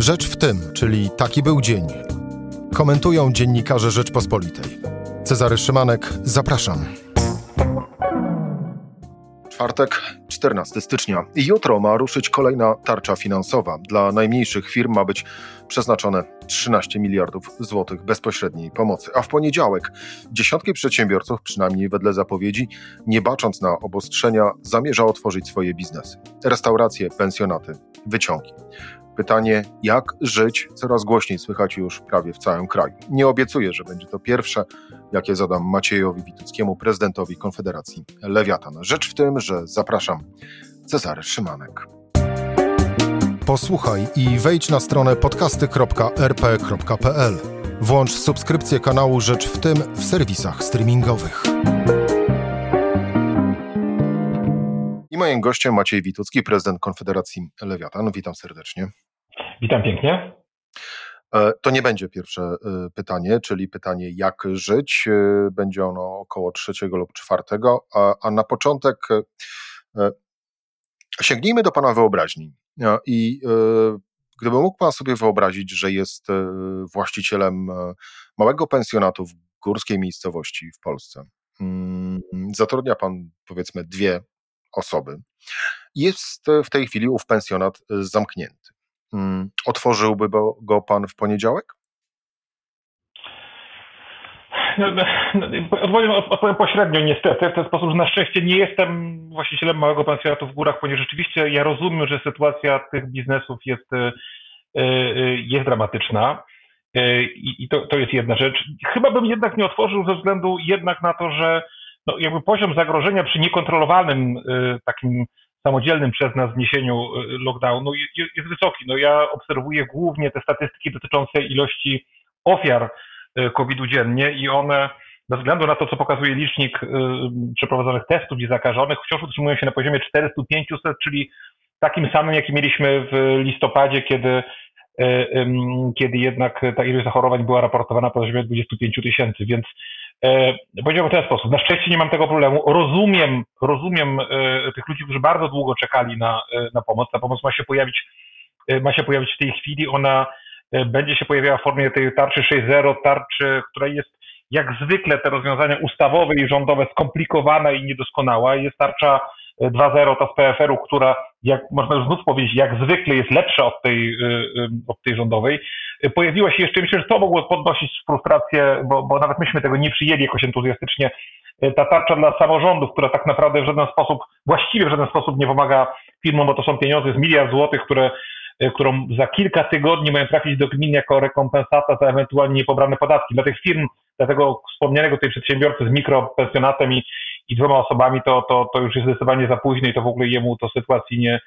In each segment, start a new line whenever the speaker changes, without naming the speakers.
Rzecz w tym, czyli taki był dzień. Komentują dziennikarze Rzeczpospolitej. Cezary Szymanek, zapraszam. Czwartek, 14 stycznia. Jutro ma ruszyć kolejna tarcza finansowa. Dla najmniejszych firm ma być przeznaczone 13 miliardów złotych bezpośredniej pomocy. A w poniedziałek dziesiątki przedsiębiorców, przynajmniej wedle zapowiedzi, nie bacząc na obostrzenia, zamierza otworzyć swoje biznesy. Restauracje, pensjonaty, wyciągi. Pytanie, jak żyć, coraz głośniej słychać już prawie w całym kraju. Nie obiecuję, że będzie to pierwsze, jakie zadam Maciejowi Wituckiemu, prezydentowi Konfederacji Lewiatan. Rzecz w tym, że zapraszam Cezary Szymanek. Posłuchaj i wejdź na stronę podcasty.rp.pl. Włącz subskrypcję kanału Rzecz w tym w serwisach streamingowych. I moim gościem Maciej Witucki, prezydent Konfederacji Lewiatan. Witam serdecznie.
Witam pięknie.
E, to nie będzie pierwsze e, pytanie, czyli pytanie, jak żyć. E, będzie ono około trzeciego lub czwartego, a, a na początek sięgnijmy do Pana wyobraźni. I gdyby mógł Pan sobie wyobrazić, że jest właścicielem małego pensjonatu w górskiej miejscowości w Polsce, mm, zatrudnia Pan powiedzmy dwie osoby, jest w tej chwili ów pensjonat zamknięty. Mm, otworzyłby go pan w poniedziałek?
No, no, no odpowiem, odpowiem pośrednio niestety, w ten sposób, że na szczęście nie jestem właścicielem małego pensjonatu w górach, ponieważ rzeczywiście ja rozumiem, że sytuacja tych biznesów jest, e, e, jest dramatyczna e, i to, to jest jedna rzecz. Chyba bym jednak nie otworzył ze względu jednak na to, że no, jakby poziom zagrożenia przy niekontrolowanym takim samodzielnym przez nas zniesieniu y, lockdownu jest wysoki. No ja obserwuję głównie te statystyki dotyczące ilości ofiar y, COVID-u dziennie i one bez względu na to, co pokazuje licznik y, przeprowadzonych testów i zakażonych, wciąż utrzymują się na poziomie 400-500, czyli takim samym, jaki mieliśmy w listopadzie, kiedy, kiedy jednak ta ilość zachorowań była raportowana na poziomie 25 tysięcy, więc E, powiedziałbym w ten sposób. Na szczęście nie mam tego problemu. Rozumiem, rozumiem e, tych ludzi, którzy bardzo długo czekali na, e, na pomoc. Ta pomoc ma się pojawić, ma się pojawić w tej chwili. Ona będzie się pojawiała w formie tej tarczy 6.0, tarczy, która jest jak zwykle te rozwiązania ustawowe i rządowe skomplikowana i niedoskonała. Jest tarcza 2.0 ta z PFR-u, która, jak można już znów powiedzieć, jak zwykle jest lepsza od tej, od tej rządowej pojawiła się jeszcze, myślę, że to mogło podnosić frustrację, bo, bo nawet myśmy tego nie przyjęli jakoś entuzjastycznie. Ta tarcza dla samorządów, która tak naprawdę w żaden sposób, właściwie w żaden sposób nie pomaga firmom, bo to są pieniądze z miliard złotych, które, e, którą za kilka tygodni mają trafić do gmin jako rekompensata za ewentualnie niepobrane podatki. Dla tych firm, dla tego wspomnianego tej przedsiębiorcy z mikropensjonatem i, i dwoma osobami, to, to, to już jest zdecydowanie za późno i to w ogóle jemu to sytuacji nie,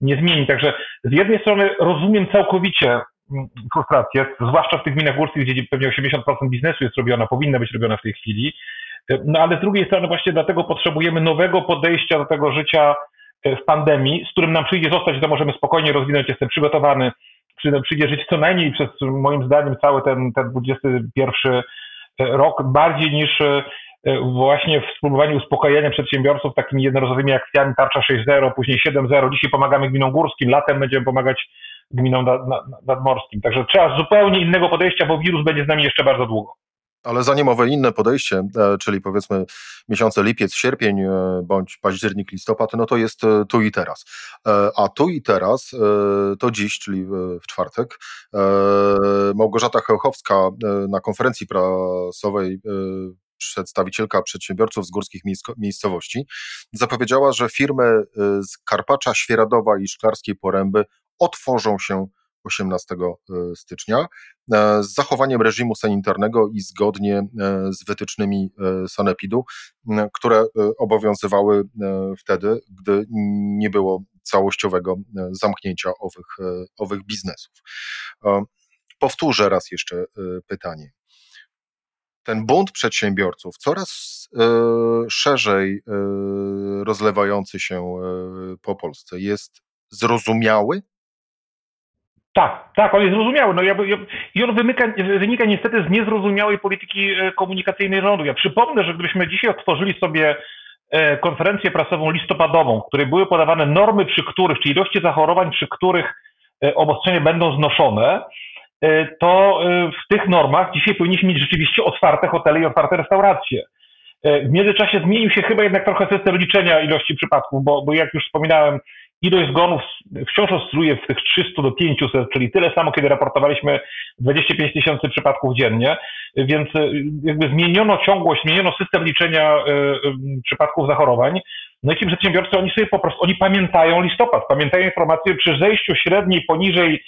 nie zmieni. Także z jednej strony rozumiem całkowicie frustrację, zwłaszcza w tych gminach górskich, gdzie pewnie 80% biznesu jest robiona, powinna być robiona w tej chwili. No ale z drugiej strony właśnie dlatego potrzebujemy nowego podejścia do tego życia e, w pandemii, z którym nam przyjdzie zostać, to możemy spokojnie rozwinąć, jestem przygotowany, przyjdzie żyć co najmniej przez moim zdaniem cały ten, ten 21 e, rok, bardziej niż e, właśnie w spróbowaniu uspokajania przedsiębiorców takimi jednorazowymi akcjami tarcza 6.0, później 7.0, dzisiaj pomagamy gminom górskim, latem będziemy pomagać gminą nadmorskim. Także trzeba zupełnie innego podejścia, bo wirus będzie z nami jeszcze bardzo długo.
Ale zanim owe inne podejście, e, czyli powiedzmy miesiące lipiec, sierpień e, bądź październik, listopad, no to jest e, tu i teraz. A tu i teraz to dziś, czyli w czwartek, Małgorzata Chełchowska na konferencji prasowej przedstawicielka przedsiębiorców z górskich miejscowości, zapowiedziała, że firmy z Karpacza, Świeradowa i Szklarskiej Poręby otworzą się 18 e, stycznia e, z zachowaniem reżimu sanitarnego i zgodnie e, z wytycznymi sanepidu, które obowiązywały wtedy, gdy nie było całościowego zamknięcia owych, owych biznesów. Powtórzę raz jeszcze pytanie. Ten bunt przedsiębiorców, coraz szerzej rozlewający się po Polsce, jest zrozumiały
tak, tak, on jest zrozumiały. No ja, ja, I on wymyka, wynika niestety z niezrozumiałej polityki komunikacyjnej rządu. Ja przypomnę, że gdybyśmy dzisiaj otworzyli sobie konferencję prasową listopadową, w której były podawane normy, przy których, czy ilości zachorowań, przy których obostrzenia będą znoszone, to w tych normach dzisiaj powinniśmy mieć rzeczywiście otwarte hotele i otwarte restauracje. W międzyczasie zmienił się chyba jednak trochę system liczenia ilości przypadków, bo, bo jak już wspominałem, ilość zgonów wciąż oscyluje w tych 300 do 500, czyli tyle samo, kiedy raportowaliśmy 25 tysięcy przypadków dziennie, więc e, jakby zmieniono ciągłość, zmieniono system liczenia przypadków zachorowań. No i ci przedsiębiorcy, oni sobie po prostu, oni pamiętają listopad, pamiętają informacje przy zejściu średniej poniżej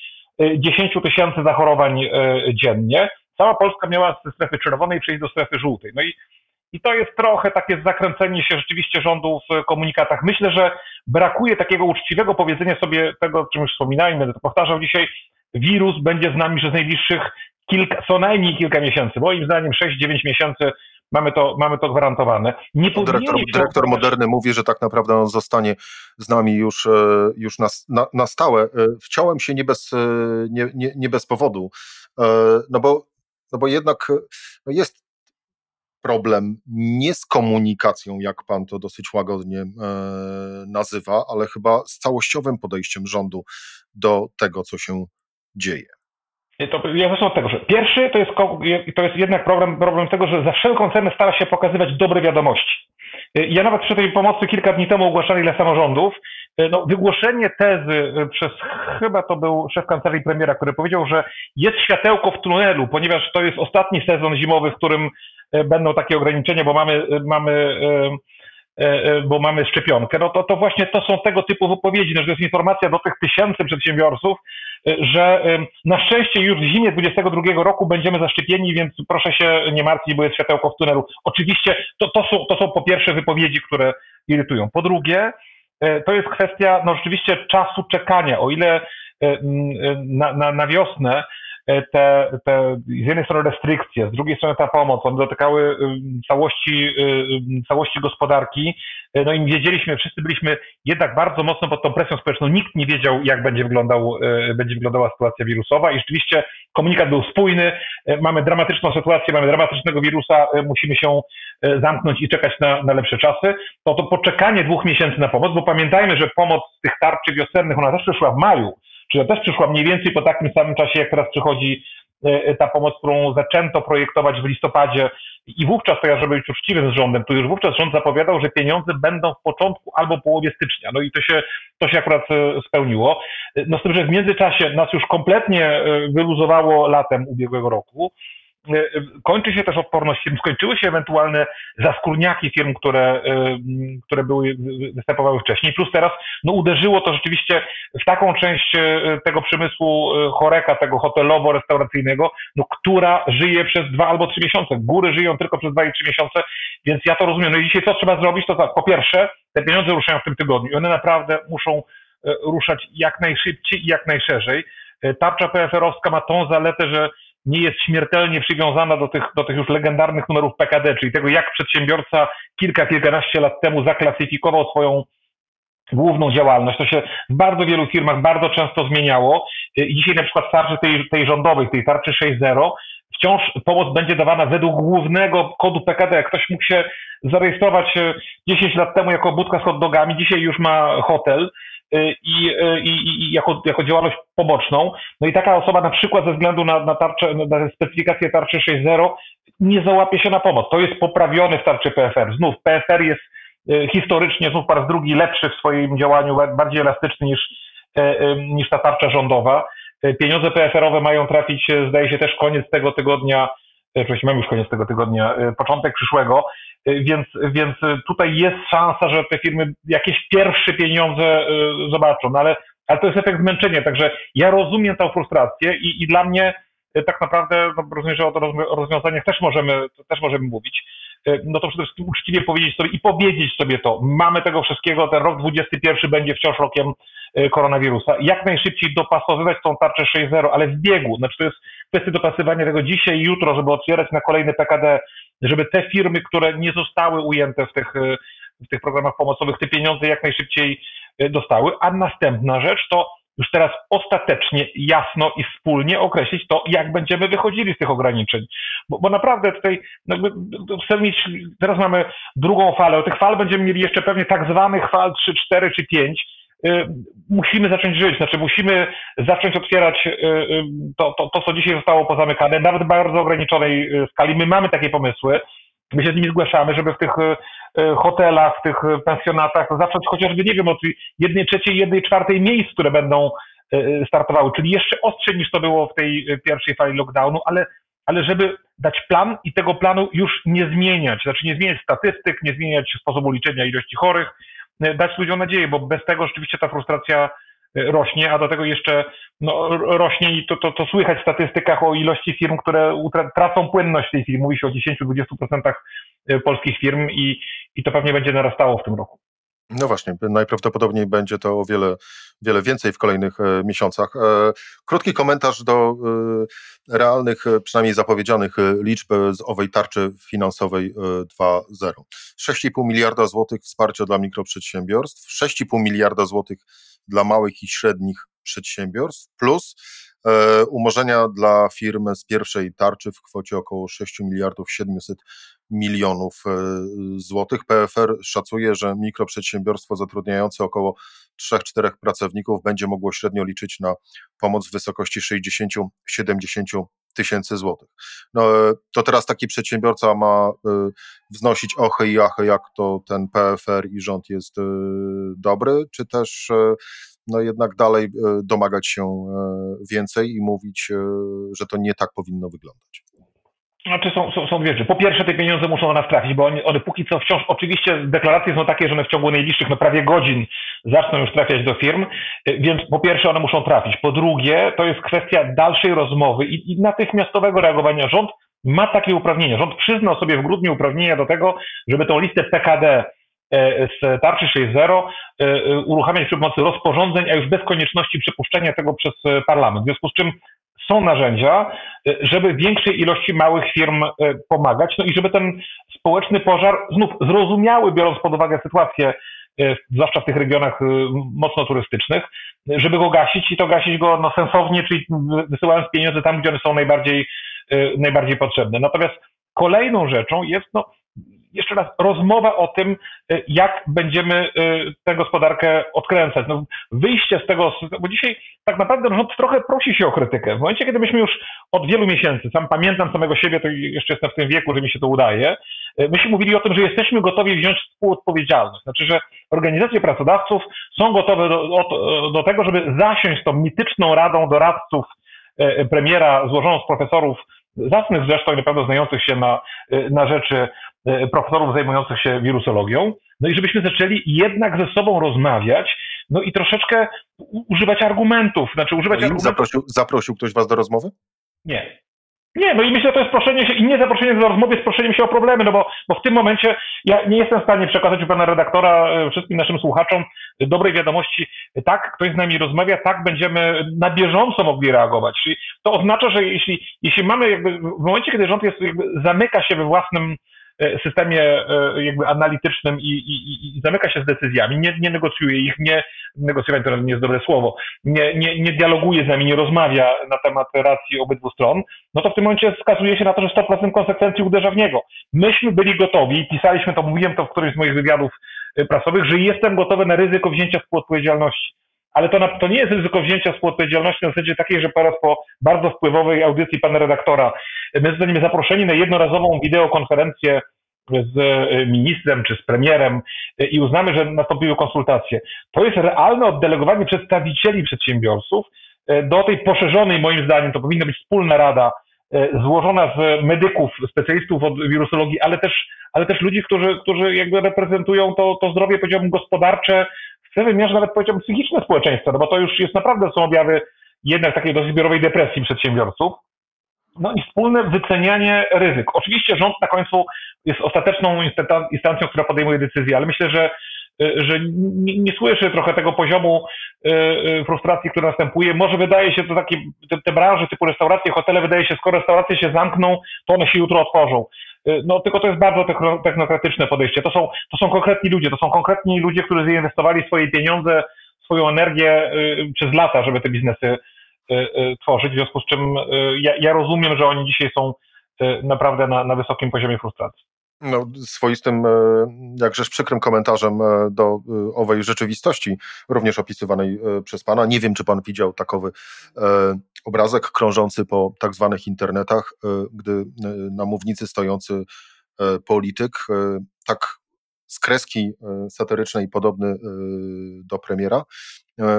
10 tysięcy zachorowań y, dziennie. Cała Polska miała ze strefy czerwonej przejść do strefy żółtej. No i i to jest trochę takie zakręcenie się rzeczywiście rządu w komunikatach. Myślę, że brakuje takiego uczciwego powiedzenia sobie tego, o czym już wspominałem, będę to powtarzał dzisiaj, wirus będzie z nami przez najbliższych kilka, co najmniej kilka miesięcy. Moim zdaniem 6-9 miesięcy mamy to, mamy to gwarantowane.
Nie dyrektor, dyrektor Moderny mówi, że tak naprawdę on zostanie z nami już, e, już na, na, na stałe. E, wciąłem się nie bez, e, nie, nie, nie bez powodu, no bo, no bo jednak no jest problem nie z komunikacją, jak pan to dosyć łagodnie nazywa, ale chyba z całościowym podejściem rządu do tego, co się dzieje.
To ja zacznę od tego, że pierwszy to jest, to jest jednak problem, problem tego, że za wszelką cenę stara się pokazywać dobre wiadomości. E, ja nawet przy tej pomocy kilka dni temu ogłaszali dla samorządów, e, no, wygłoszenie tezy e, przez chyba to był szef kancelarii premiera, który powiedział, że jest światełko w tunelu, ponieważ to jest ostatni sezon zimowy, w którym będą takie ograniczenia, bo mamy, mamy bo mamy szczepionkę, no to, to właśnie to są tego typu wypowiedzi, no, że jest informacja do tych tysięcy przedsiębiorców, że na szczęście już w zimie 2022 roku będziemy zaszczepieni, więc proszę się nie martwić, bo jest światełko w tunelu. Oczywiście to, to, są, to są po pierwsze wypowiedzi, które irytują. Po drugie, e, to jest kwestia no, rzeczywiście czasu czekania. O ile e, na, na, na wiosnę E, te, te z jednej strony restrykcje, z drugiej strony ta pomoc, one dotykały całości, całości gospodarki. E, no i wiedzieliśmy, wszyscy byliśmy jednak bardzo mocno pod tą presją społeczną. Nikt nie wiedział, jak będzie, wyglądał, e, będzie wyglądała sytuacja wirusowa i rzeczywiście komunikat był spójny. Mamy dramatyczną sytuację, mamy dramatycznego wirusa, musimy się zamknąć i czekać na, na lepsze czasy. To to poczekanie dwóch miesięcy na pomoc, bo pamiętajmy, że pomoc tych tarczy wiosennych, ona też przyszła w maju też przyszła mniej więcej po takim samym czasie, jak teraz przychodzi e, ta pomoc, którą zaczęto projektować w listopadzie i wówczas, to ja żeby być uczciwym z rządem, to już wówczas rząd zapowiadał, że pieniądze będą w początku albo połowie stycznia. No i to się, to się akurat e, spełniło. No z tym, że w międzyczasie nas już kompletnie e, wyluzowało latem ubiegłego roku. E, kończy się też odporność firm, skończyły się ewentualne zaskórniaki firm, które, e, które były, występowały wcześniej, plus teraz no, uderzyło to rzeczywiście w taką część e, tego przemysłu choreka, tego hotelowo-restauracyjnego, no, która żyje przez dwa albo trzy miesiące. Góry żyją tylko przez dwa i trzy miesiące, więc ja to rozumiem. No i dzisiaj co trzeba zrobić, to tak, po pierwsze, te pieniądze ruszają w tym tygodniu i one naprawdę muszą ruszać jak najszybciej i jak najszerzej. Tarcza PFR-owska ma tą zaletę, że nie jest śmiertelnie przywiązana do tych, do tych już legendarnych numerów PKD, czyli tego, jak przedsiębiorca kilka, kilkanaście lat temu zaklasyfikował swoją główną działalność. To się w bardzo wielu firmach bardzo często zmieniało. Dzisiaj na przykład w tarczy tej, tej rządowej, tej tarczy 6.0, wciąż pomoc będzie dawana według głównego kodu PKD. Ktoś mógł się zarejestrować 10 lat temu jako budka z hot dogami, dzisiaj już ma hotel. Y, i, y, i, i jako, jako działalność poboczną. No i taka osoba na przykład ze względu na, na, tarczę, na specyfikację tarczy 6.0 nie załapie się na pomoc. To jest poprawione w tarczy PFR. Znów PFR jest y, historycznie znów po raz drugi lepszy w swoim działaniu, bardziej elastyczny niż, niż ta tarcza rządowa. Pieniądze PFR-owe mają trafić, zdaje się, też koniec tego tygodnia, oczywiście mamy już koniec tego tygodnia, początek przyszłego, Y, więc, więc tutaj jest szansa, że te firmy jakieś pierwsze pieniądze y, zobaczą, no ale, ale to jest efekt zmęczenia, także ja rozumiem tę frustrację i, i dla mnie y, tak naprawdę, no rozumiem, że o rozwiązaniach też możemy, też możemy mówić, no to przede wszystkim uczciwie powiedzieć sobie i powiedzieć sobie to, mamy tego wszystkiego, ten rok 21 będzie wciąż rokiem koronawirusa. Jak najszybciej dopasowywać tą tarczę 6.0, ale w biegu, znaczy to jest kwestia dopasowania tego dzisiaj i jutro, żeby otwierać na kolejny PKD żeby te firmy, które nie zostały ujęte w tych, w tych programach pomocowych, te pieniądze jak najszybciej e, dostały. A następna rzecz to już teraz ostatecznie, jasno i wspólnie określić to, jak będziemy wychodzili z tych ograniczeń. Bo, bo naprawdę tutaj no, chcemy mieć, teraz mamy drugą falę, o tych fal będziemy mieli jeszcze pewnie tak zwanych fal 3, 4 czy 5, musimy zacząć żyć, znaczy musimy zacząć otwierać to, to, to, co dzisiaj zostało pozamykane, nawet w bardzo ograniczonej skali. My mamy takie pomysły, my się z nimi zgłaszamy, żeby w tych hotelach, w tych pensjonatach zacząć chociażby, nie wiem, od jednej trzeciej, jednej czwartej miejsc, które będą startowały, czyli jeszcze ostrzej niż to było w tej pierwszej fali lockdownu, ale ale żeby dać plan i tego planu już nie zmieniać, znaczy nie zmieniać statystyk, nie zmieniać sposobu liczenia ilości chorych, dać ludziom nadzieję, bo bez tego rzeczywiście ta frustracja e, rośnie, a do tego jeszcze no, rośnie i to, to, to słychać w statystykach o ilości firm, które tracą płynność w tej chwili. Mówi się o 10-20% e, polskich firm i, i to pewnie będzie narastało w tym roku.
No właśnie, najprawdopodobniej będzie to o wiele, wiele więcej w kolejnych e, miesiącach. E, krótki komentarz do e, realnych, przynajmniej zapowiedzianych liczb z owej tarczy finansowej 2.0. 6,5 miliarda złotych wsparcia dla mikroprzedsiębiorstw, 6,5 miliarda złotych dla małych i średnich przedsiębiorstw, plus umorzenia dla firm z pierwszej tarczy w kwocie około 6 miliardów 700 milionów e, złotych. PFR szacuje, że mikroprzedsiębiorstwo zatrudniające około 3-4 pracowników będzie mogło średnio liczyć na pomoc w wysokości 60-70 tysięcy złotych. No, e, to teraz taki przedsiębiorca ma e, wznosić ochy i achy, jak to ten PFR i rząd jest dobry, czy też no jednak dalej domagać się więcej i mówić, że to nie tak powinno wyglądać.
Znaczy są, są, są dwie rzeczy. Po pierwsze, te pieniądze muszą na nas trafić, bo one, one póki co wciąż, oczywiście deklaracje są takie, że one w ciągu najbliższych no prawie godzin zaczną już trafiać do firm, y, więc po pierwsze one muszą trafić. Po drugie, to jest kwestia dalszej rozmowy i, i natychmiastowego reagowania. Rząd ma takie uprawnienia. Rząd przyznał sobie w grudniu uprawnienia do tego, żeby tą listę PKD y, z tarczy 6.0 y, uruchamiać przy pomocy rozporządzeń, a już bez konieczności przepuszczenia tego przez parlament. W związku z czym są narzędzia, e, żeby większej ilości małych firm e, pomagać, no i żeby ten społeczny pożar, znów zrozumiały, biorąc pod uwagę sytuację, e, zwłaszcza w tych regionach mocno turystycznych, żeby go gasić i to gasić go no, sensownie, czyli wysyłając pieniądze tam, gdzie one są najbardziej, najbardziej potrzebne. Natomiast kolejną rzeczą jest no, jeszcze raz rozmowa o tym, y, jak będziemy y, tę gospodarkę odkręcać. No, wyjście z tego, bo dzisiaj tak naprawdę rząd trochę prosi się o krytykę. W momencie, kiedy myśmy już od wielu miesięcy, sam pamiętam samego siebie, to jeszcze jestem w tym wieku, że mi się to udaje, y, myśmy mówili o tym, że jesteśmy gotowi wziąć współodpowiedzialność. Znaczy, że organizacje pracodawców są gotowe do, do, tego, żeby zasiąść z tą mityczną radą doradców premiera złożoną z profesorów zacnych zresztą i naprawdę znających się na, na rzeczy E, profesorów zajmujących się wirusologią, no i żebyśmy zaczęli jednak ze sobą rozmawiać, no i troszeczkę używać argumentów. Znaczy używać
no argumentów. Zaprosił, zaprosił ktoś was do rozmowy?
Nie. Nie, no i myślę, że to jest proszenie się, i nie zaproszenie do rozmowy, jest proszeniem się o problemy, no bo, bo w tym momencie ja nie jestem w stanie przekazać u pana redaktora e, wszystkim naszym słuchaczom dobrej wiadomości, tak, ktoś z nami rozmawia, tak, będziemy na bieżąco mogli reagować. Czyli to oznacza, że jeśli, jeśli mamy jakby, w momencie, kiedy rząd jest jakby, zamyka się we własnym E, systemie e, jakby analitycznym i, i, i zamyka się z decyzjami, nie, nie negocjuje ich, nie negocjować to nie jest dobre słowo, nie, nie, nie dialoguje z nami, nie rozmawia na temat racji obydwu stron, no to w tym momencie skazuje się na to, że 100% konsekwencji uderza w niego. Myśmy byli gotowi, pisaliśmy to, mówiłem to w którymś z moich wywiadów e, prasowych, że jestem gotowy na ryzyko wzięcia współodpowiedzialności ale to, na, to nie jest ryzyko wzięcia współodpowiedzialności na zasadzie takiej, że po raz po bardzo wpływowej audycji pana redaktora my zostaniemy zaproszeni na jednorazową wideokonferencję z e, ministrem czy z premierem e, i uznamy, że nastąpiły konsultacje. To jest realne oddelegowanie przedstawicieli przedsiębiorców e, do tej poszerzonej, moim zdaniem, to powinna być wspólna rada złożona z medyków, specjalistów od wirusologii, ale też, ale też ludzi, którzy, którzy jakby reprezentują to, to zdrowie, powiedziałbym, gospodarcze, w wymiarze nawet powiedziałbym psychiczne społeczeństwa, no bo to już jest naprawdę są objawy jednak takiej dość zbiorowej depresji przedsiębiorców. No i wspólne wycenianie ryzyk. Oczywiście rząd na końcu jest ostateczną instancją, która podejmuje decyzję, ale myślę, że, że nie, nie słyszę trochę tego poziomu y, y, frustracji, który następuje. Może wydaje się to takie, te, te branże typu restauracje, hotele, wydaje się, skoro restauracje się zamkną, to one się jutro otworzą. Y, no tylko to jest bardzo technokratyczne podejście. To są, to są konkretni ludzie, to są konkretni ludzie, którzy zainwestowali swoje pieniądze, swoją energię y, przez lata, żeby te biznesy y, tworzyć, w związku z czym ja, ja rozumiem, że oni dzisiaj są naprawdę na, na wysokim poziomie frustracji.
No, swoistym, jakżeż przykrym komentarzem do owej rzeczywistości, również opisywanej przez pana. Nie wiem, czy pan widział takowy obrazek krążący po tak zwanych internetach, gdy na mównicy stojący polityk tak z kreski satyrycznej podobny do premiera,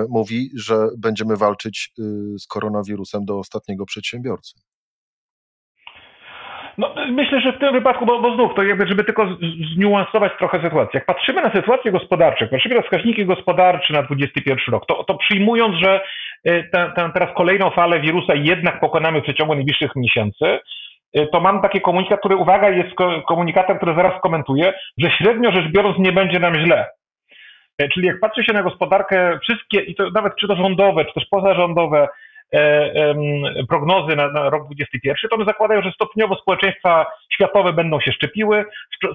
mówi, że będziemy walczyć z koronawirusem do ostatniego przedsiębiorcy.
No, myślę, że w tym wypadku, bo, bo znów, to jakby, żeby tylko zniuansować trochę sytuację. Jak patrzymy na sytuację gospodarczą, patrzymy na wskaźniki gospodarcze na 2021 rok, to, to przyjmując, że y, tę teraz kolejną falę wirusa jednak pokonamy w przeciągu najbliższych miesięcy, y, to mam taki komunikat, który, uwaga, jest komunikatem, który zaraz skomentuję, że średnio rzecz biorąc nie będzie nam źle. Y, czyli jak patrzy się na gospodarkę, wszystkie, i to nawet czy to rządowe, czy też pozarządowe, prognozy na, na rok 2021, to one zakładają, że stopniowo społeczeństwa światowe będą się szczepiły,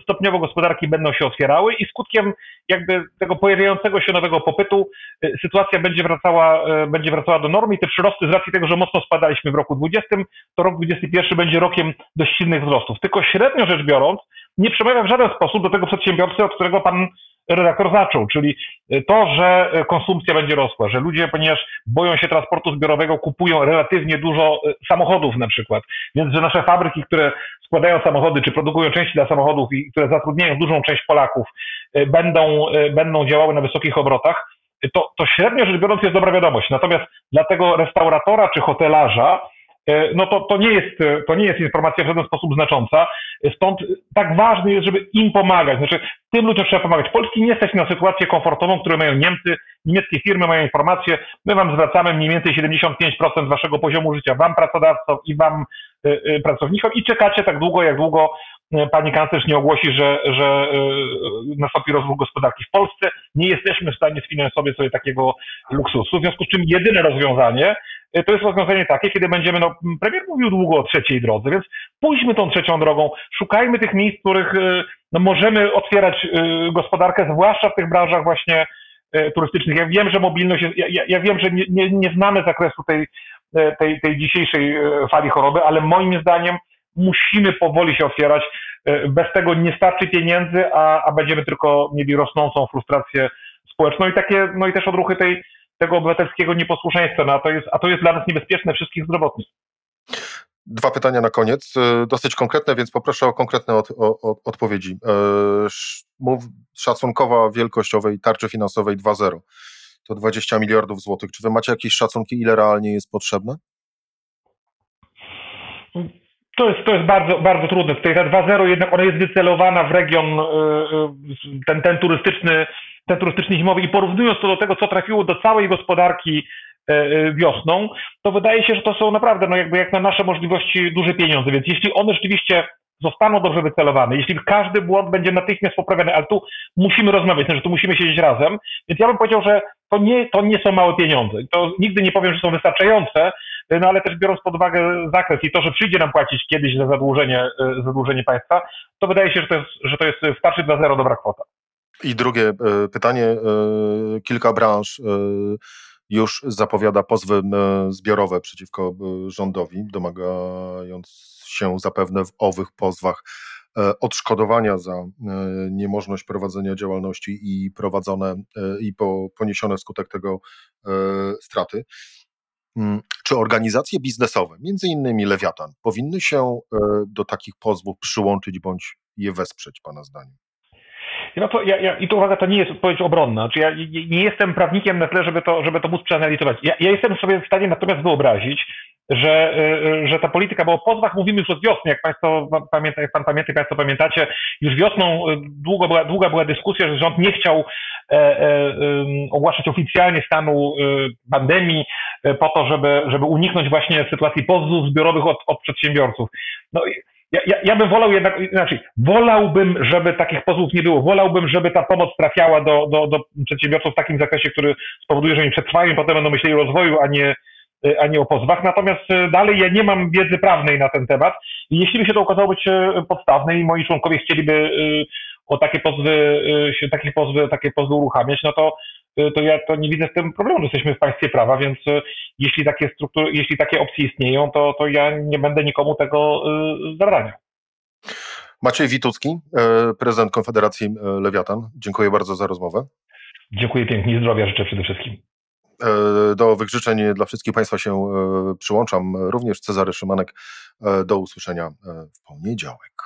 stopniowo gospodarki będą się otwierały i skutkiem jakby tego pojawiającego się nowego popytu e, sytuacja będzie wracała, e, będzie wracała do normy i te przyrosty z racji tego, że mocno spadaliśmy w roku 2020, to rok 2021 będzie rokiem dość silnych wzrostów. Tylko średnio rzecz biorąc, nie przemawia w żaden sposób do tego przedsiębiorcy, od którego pan redaktor zaczął, czyli to, że konsumpcja będzie rosła, że ludzie, ponieważ boją się transportu zbiorowego, kupują relatywnie dużo e, samochodów na przykład, więc że nasze fabryki, które składają samochody, czy produkują części dla samochodów i które zatrudniają dużą część Polaków, e, będą, e, będą działały na wysokich obrotach, to, to średnio rzecz biorąc jest dobra wiadomość. Natomiast dla tego restauratora czy hotelarza, E, no to, to, nie jest, to nie jest informacja w żaden sposób znacząca. Stąd tak ważne jest, żeby im pomagać. Znaczy, tym ludziom trzeba pomagać. Polski nie stać na sytuację komfortową, którą mają Niemcy. Niemieckie firmy mają informacje. My wam zwracamy mniej więcej 75% waszego poziomu życia, wam pracodawcom i wam y, pracownikom i czekacie tak długo, jak długo pani kanclerz nie ogłosi, że, że nastąpi rozwój gospodarki. W Polsce nie jesteśmy w stanie sfinansować sobie takiego luksusu, w związku z czym jedyne rozwiązanie E, to jest rozwiązanie takie, kiedy będziemy, no premier mówił długo o trzeciej drodze, więc pójdźmy tą trzecią drogą, szukajmy tych miejsc, w których e, no, możemy otwierać e, gospodarkę, zwłaszcza w tych branżach właśnie turystycznych. Ja wiem, że mobilność jest, ja, ja wiem, że nie, nie, nie znamy zakresu tej, tej, tej dzisiejszej fali choroby, ale moim zdaniem musimy powoli się otwierać. Bez tego nie starczy pieniędzy, a, a będziemy tylko mieli rosnącą frustrację społeczną i takie, no i też odruchy tej tego obywatelskiego nieposłuszeństwa, no a, to jest, a to jest dla nas niebezpieczne wszystkich zdrowotnych.
Dwa pytania na koniec, e, dosyć konkretne, więc poproszę o konkretne od, o, odpowiedzi. E, mów, szacunkowa wielkość owej tarczy finansowej 2.0 to 20 miliardów złotych. Czy wy macie jakieś szacunki, ile realnie jest potrzebne?
To jest, to jest bardzo, bardzo trudne. Tutaj ta 2.0 jednak ona jest wycelowana w region e, ten, ten turystyczny ten turystyczny zimowy i porównując to do tego, co trafiło do całej gospodarki e, e, wiosną, to wydaje się, że to są naprawdę, no jakby jak na nasze możliwości duże pieniądze. Więc jeśli one rzeczywiście zostaną dobrze wycelowane, jeśli każdy błąd będzie natychmiast poprawiony, ale tu musimy rozmawiać, znaczy tu musimy siedzieć razem, więc ja bym powiedział, że to nie, to nie są małe pieniądze. To nigdy nie powiem, że są wystarczające, no ale też biorąc pod uwagę zakres i to, że przyjdzie nam płacić kiedyś za zadłużenie, e, zadłużenie państwa, to wydaje się, że to jest, że to jest w tarczy 2.0 dobra kwota.
I drugie e, pytanie. E, kilka branż już zapowiada pozwy zbiorowe przeciwko rządowi, domagając się zapewne w owych pozwach odszkodowania za niemożność prowadzenia działalności i prowadzone i poniesione wskutek tego straty. Mm, czy organizacje biznesowe, między innymi Lewiatan, powinny się do takich pozwów przyłączyć bądź je wesprzeć, Pana zdaniem?
No to ja, ja, I to uwaga, to nie jest odpowiedź obronna. Znaczy ja nie jestem prawnikiem na tyle, żeby to, żeby to móc przeanalizować. Ja, ja jestem sobie w stanie natomiast wyobrazić, że, y, że ta polityka, bo o pozwach mówimy już od wiosny, jak Państwo pamięta, jak Pan pamięta, Państwo pamiętacie, już wiosną y, długo była, długa była dyskusja, że rząd nie chciał e, e, ogłaszać oficjalnie stanu pandemii e, po to, żeby, żeby uniknąć właśnie sytuacji pozwów zbiorowych od, od przedsiębiorców. No, ja, ja, ja, bym wolał jednak, inaczej, wolałbym, żeby takich pozwów nie było. Wolałbym, żeby ta pomoc trafiała do, do, do przedsiębiorców w takim zakresie, który spowoduje, że oni przetrwają i potem będą myśleli o rozwoju, a nie, a nie o pozwach. Natomiast e, dalej ja nie mam wiedzy prawnej na ten temat. Jeśli by się to okazało być e, podstawne i moi członkowie chcieliby e, o takie pozwy, takie pozwy, takie pozwy uruchamiać, no to to ja to nie widzę z tym problemu, że jesteśmy w państwie prawa, więc y, jeśli takie struktury, jeśli takie opcje istnieją, to, to ja nie będę nikomu tego y, zabraniał.
Maciej Witucki, prezydent Konfederacji Lewiatan. Dziękuję bardzo za rozmowę.
Dziękuję pięknie, zdrowia życzę przede wszystkim.
Do wygrzyczeń dla wszystkich Państwa się przyłączam. Również Cezary Szymanek. Do usłyszenia w poniedziałek.